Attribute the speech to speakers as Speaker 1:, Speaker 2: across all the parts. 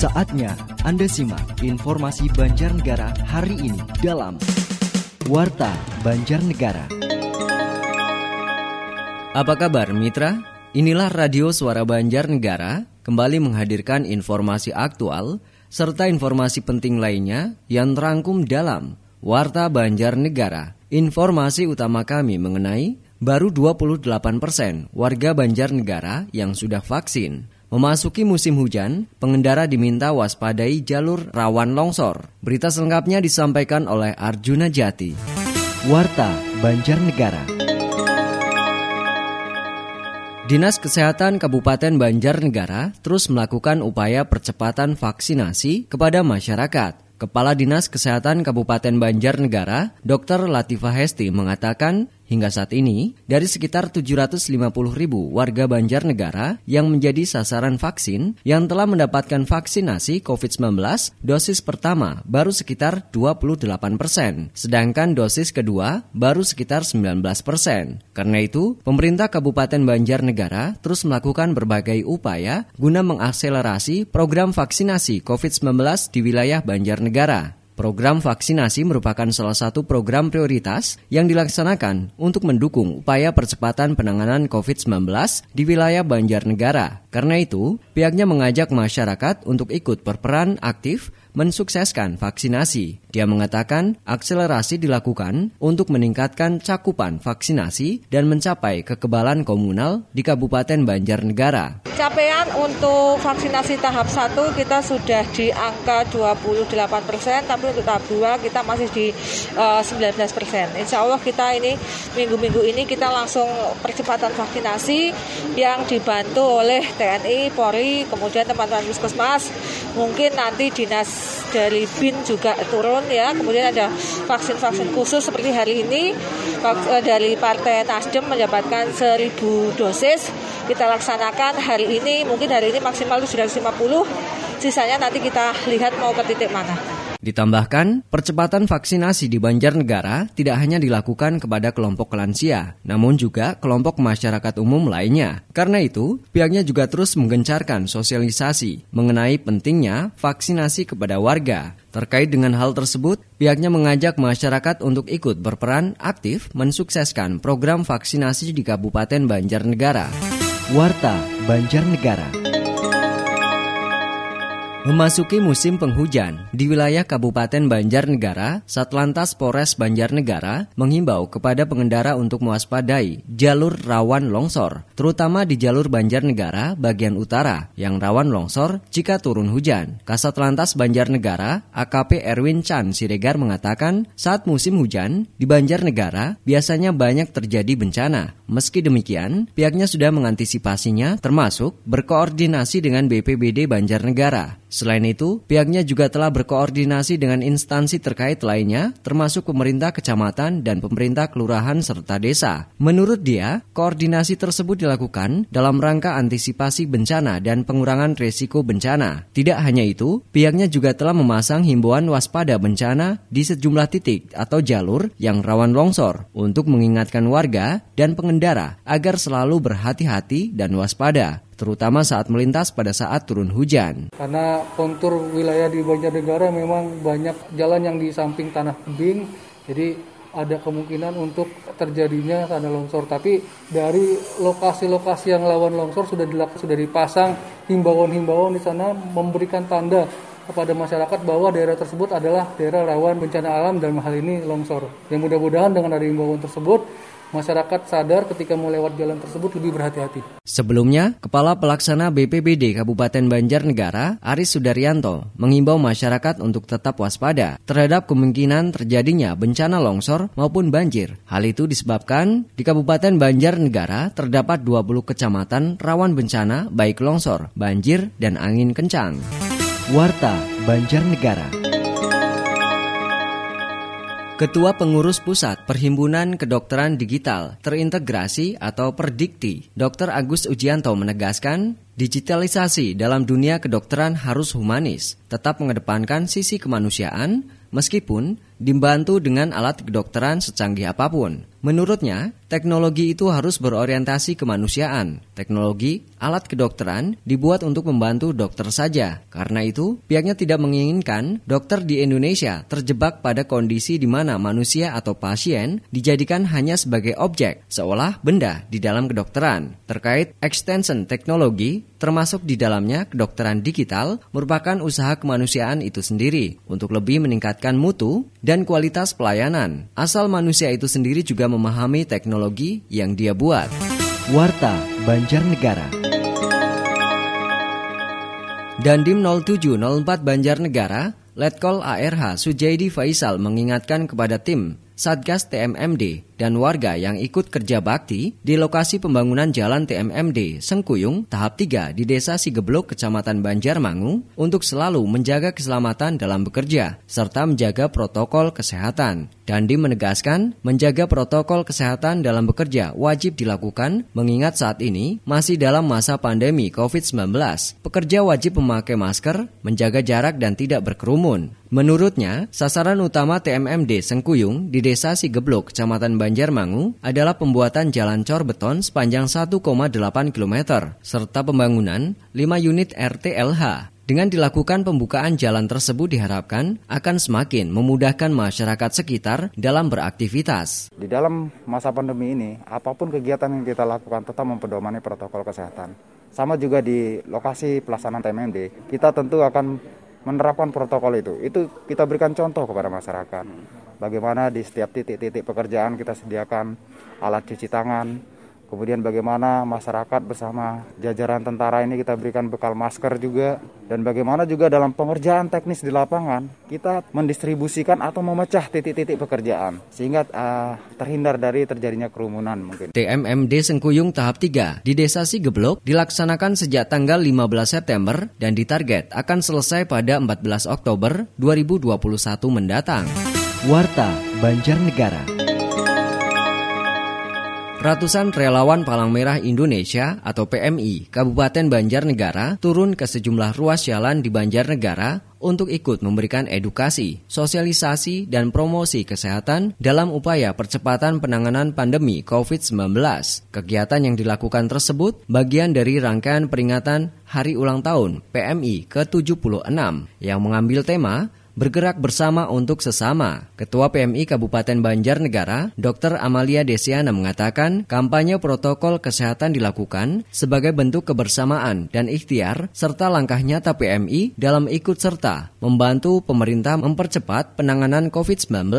Speaker 1: Saatnya Anda simak informasi Banjarnegara hari ini dalam Warta Banjarnegara. Apa kabar mitra? Inilah Radio Suara Banjarnegara kembali menghadirkan informasi aktual serta informasi penting lainnya yang terangkum dalam Warta Banjarnegara. Informasi utama kami mengenai baru 28 persen warga Banjarnegara yang sudah vaksin. Memasuki musim hujan, pengendara diminta waspadai jalur rawan longsor. Berita selengkapnya disampaikan oleh Arjuna Jati. Warta Banjarnegara. Dinas Kesehatan Kabupaten Banjarnegara terus melakukan upaya percepatan vaksinasi kepada masyarakat. Kepala Dinas Kesehatan Kabupaten Banjarnegara, Dr. Latifah Hesti mengatakan, hingga saat ini dari sekitar 750 ribu warga Banjarnegara yang menjadi sasaran vaksin yang telah mendapatkan vaksinasi COVID-19 dosis pertama baru sekitar 28 persen, sedangkan dosis kedua baru sekitar 19 persen. Karena itu, pemerintah Kabupaten Banjarnegara terus melakukan berbagai upaya guna mengakselerasi program vaksinasi COVID-19 di wilayah Banjarnegara negara. Program vaksinasi merupakan salah satu program prioritas yang dilaksanakan untuk mendukung upaya percepatan penanganan COVID-19 di wilayah Banjarnegara. Karena itu, pihaknya mengajak masyarakat untuk ikut berperan aktif mensukseskan vaksinasi. Dia mengatakan akselerasi dilakukan untuk meningkatkan cakupan vaksinasi dan mencapai kekebalan komunal di Kabupaten Banjarnegara.
Speaker 2: Capaian untuk vaksinasi tahap 1 kita sudah di angka 28 persen, tapi untuk tahap 2 kita masih di uh, eh, 19 persen. Insya Allah kita ini minggu-minggu ini kita langsung percepatan vaksinasi yang dibantu oleh TNI, Polri, kemudian teman-teman Puskesmas, mungkin nanti dinas dari BIN juga turun ya. Kemudian ada vaksin-vaksin khusus seperti hari ini eh, dari Partai Nasdem mendapatkan 1000 dosis. Kita laksanakan hari ini, mungkin hari ini maksimal sudah 50. Sisanya nanti kita lihat mau ke titik mana.
Speaker 1: Ditambahkan, percepatan vaksinasi di Banjarnegara tidak hanya dilakukan kepada kelompok lansia, namun juga kelompok masyarakat umum lainnya. Karena itu, pihaknya juga terus menggencarkan sosialisasi mengenai pentingnya vaksinasi kepada warga. Terkait dengan hal tersebut, pihaknya mengajak masyarakat untuk ikut berperan aktif mensukseskan program vaksinasi di Kabupaten Banjarnegara. Warta Banjarnegara. Memasuki musim penghujan, di wilayah Kabupaten Banjarnegara, Satlantas Polres Banjarnegara menghimbau kepada pengendara untuk mewaspadai jalur rawan longsor, terutama di jalur Banjarnegara bagian utara yang rawan longsor jika turun hujan. Kasat Lantas Banjarnegara, AKP Erwin Chan Siregar mengatakan, saat musim hujan di Banjarnegara biasanya banyak terjadi bencana. Meski demikian, pihaknya sudah mengantisipasinya termasuk berkoordinasi dengan BPBD Banjarnegara. Selain itu, pihaknya juga telah berkoordinasi dengan instansi terkait lainnya, termasuk pemerintah kecamatan dan pemerintah kelurahan serta desa. Menurut dia, koordinasi tersebut dilakukan dalam rangka antisipasi bencana dan pengurangan risiko bencana. Tidak hanya itu, pihaknya juga telah memasang himbauan waspada bencana di sejumlah titik atau jalur yang rawan longsor untuk mengingatkan warga dan pengendara agar selalu berhati-hati dan waspada terutama saat melintas pada saat turun hujan.
Speaker 3: Karena kontur wilayah di Banjarnegara memang banyak jalan yang di samping tanah tebing, jadi ada kemungkinan untuk terjadinya tanah longsor. Tapi dari lokasi-lokasi yang lawan longsor sudah dilakukan, sudah dipasang himbauan-himbauan di sana memberikan tanda kepada masyarakat bahwa daerah tersebut adalah daerah rawan bencana alam dalam hal ini longsor. Yang mudah-mudahan dengan ada himbauan tersebut masyarakat sadar ketika mau lewat jalan tersebut lebih berhati-hati.
Speaker 1: Sebelumnya, Kepala Pelaksana BPBD Kabupaten Banjarnegara, Aris Sudaryanto, mengimbau masyarakat untuk tetap waspada terhadap kemungkinan terjadinya bencana longsor maupun banjir. Hal itu disebabkan di Kabupaten Banjarnegara terdapat 20 kecamatan rawan bencana baik longsor, banjir, dan angin kencang. Warta Banjarnegara. Ketua Pengurus Pusat Perhimpunan Kedokteran Digital Terintegrasi atau Perdikti, Dr. Agus Ujianto menegaskan, digitalisasi dalam dunia kedokteran harus humanis, tetap mengedepankan sisi kemanusiaan, meskipun dibantu dengan alat kedokteran secanggih apa pun. Menurutnya, teknologi itu harus berorientasi kemanusiaan. Teknologi, alat kedokteran dibuat untuk membantu dokter saja. Karena itu, pihaknya tidak menginginkan dokter di Indonesia terjebak pada kondisi di mana manusia atau pasien dijadikan hanya sebagai objek, seolah benda di dalam kedokteran. Terkait extension teknologi, termasuk di dalamnya kedokteran digital, merupakan usaha kemanusiaan itu sendiri untuk lebih meningkatkan mutu dan kualitas pelayanan. Asal manusia itu sendiri juga memahami teknologi yang dia buat. Warta Banjarnegara Dandim 0704 Banjarnegara, Letkol ARH Sujaidi Faisal mengingatkan kepada tim Satgas TMMD dan warga yang ikut kerja bakti di lokasi pembangunan jalan TMMD Sengkuyung tahap 3 di Desa Sigeblok, Kecamatan Banjarmangu untuk selalu menjaga keselamatan dalam bekerja serta menjaga protokol kesehatan. Dandi menegaskan, menjaga protokol kesehatan dalam bekerja wajib dilakukan mengingat saat ini masih dalam masa pandemi COVID-19. Pekerja wajib memakai masker, menjaga jarak dan tidak berkerumun. Menurutnya, sasaran utama TMMD Sengkuyung di Desa Sigeblok, Kecamatan Banjarmangu adalah pembuatan jalan cor beton sepanjang 1,8 km serta pembangunan 5 unit RTLH dengan dilakukan pembukaan jalan tersebut diharapkan akan semakin memudahkan masyarakat sekitar dalam beraktivitas.
Speaker 4: Di dalam masa pandemi ini, apa pun kegiatan yang kita lakukan tetap mempedomani protokol kesehatan. Sama juga di lokasi pelaksanaan TMMD, kita tentu akan menerapkan protokol itu. Itu kita berikan contoh kepada masyarakat. Bagaimana di setiap titik-titik pekerjaan kita sediakan alat cuci tangan, Kemudian bagaimana masyarakat bersama jajaran tentara ini kita berikan bekal masker juga dan bagaimana juga dalam pengerjaan teknis di lapangan kita mendistribusikan atau memecah titik-titik pekerjaan sehingga uh, terhindar dari terjadinya kerumunan mungkin.
Speaker 1: TMMD Sengkuyung tahap 3 di Desa Sigeblok dilaksanakan sejak tanggal 15 September dan ditarget akan selesai pada 14 Oktober 2021 mendatang. Warta Banjarnegara. Ratusan relawan Palang Merah Indonesia atau PMI Kabupaten Banjarnegara turun ke sejumlah ruas jalan di Banjarnegara untuk ikut memberikan edukasi, sosialisasi, dan promosi kesehatan dalam upaya percepatan penanganan pandemi COVID-19. Kegiatan yang dilakukan tersebut bagian dari rangkaian peringatan Hari Ulang Tahun PMI ke-76 yang mengambil tema bergerak bersama untuk sesama. Ketua PMI Kabupaten Banjarnegara, Dr. Amalia Desiana mengatakan kampanye protokol kesehatan dilakukan sebagai bentuk kebersamaan dan ikhtiar serta langkah nyata PMI dalam ikut serta membantu pemerintah mempercepat penanganan COVID-19.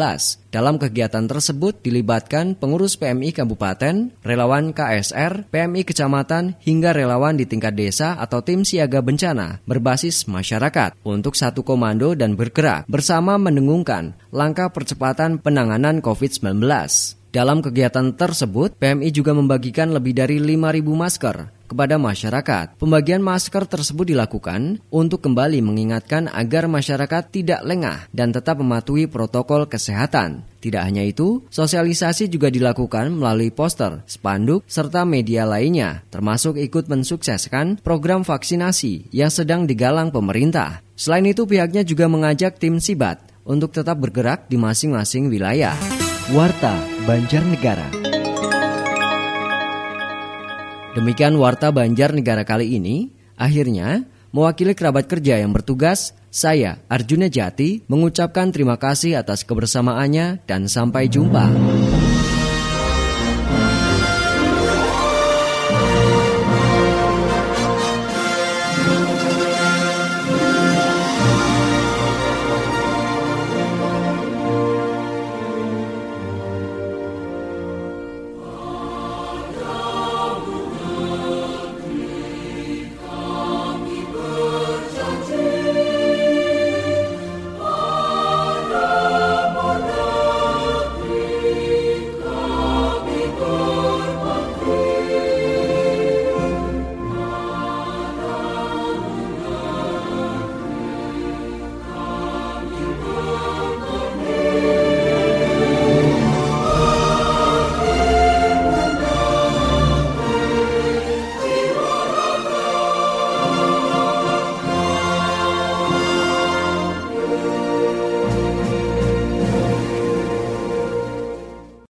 Speaker 1: Dalam kegiatan tersebut dilibatkan pengurus PMI Kabupaten, relawan KSR, PMI Kecamatan, hingga relawan di tingkat desa atau tim siaga bencana berbasis masyarakat untuk satu komando dan bergerak bersama mendengungkan langkah percepatan penanganan COVID-19. Dalam kegiatan tersebut, PMI juga membagikan lebih dari 5.000 masker kepada masyarakat. Pembagian masker tersebut dilakukan untuk kembali mengingatkan agar masyarakat tidak lengah dan tetap mematuhi protokol kesehatan. Tidak hanya itu, sosialisasi juga dilakukan melalui poster, spanduk, serta media lainnya, termasuk ikut mensukseskan program vaksinasi yang sedang digalang pemerintah. Selain itu, pihaknya juga mengajak tim Sibat untuk tetap bergerak di masing-masing wilayah. Warta Banjarnegara. Demikian Warta Banjar Negara kali ini. Akhirnya, mewakili kerabat kerja yang bertugas, saya Arjuna Jati mengucapkan terima kasih atas kebersamaannya dan sampai jumpa.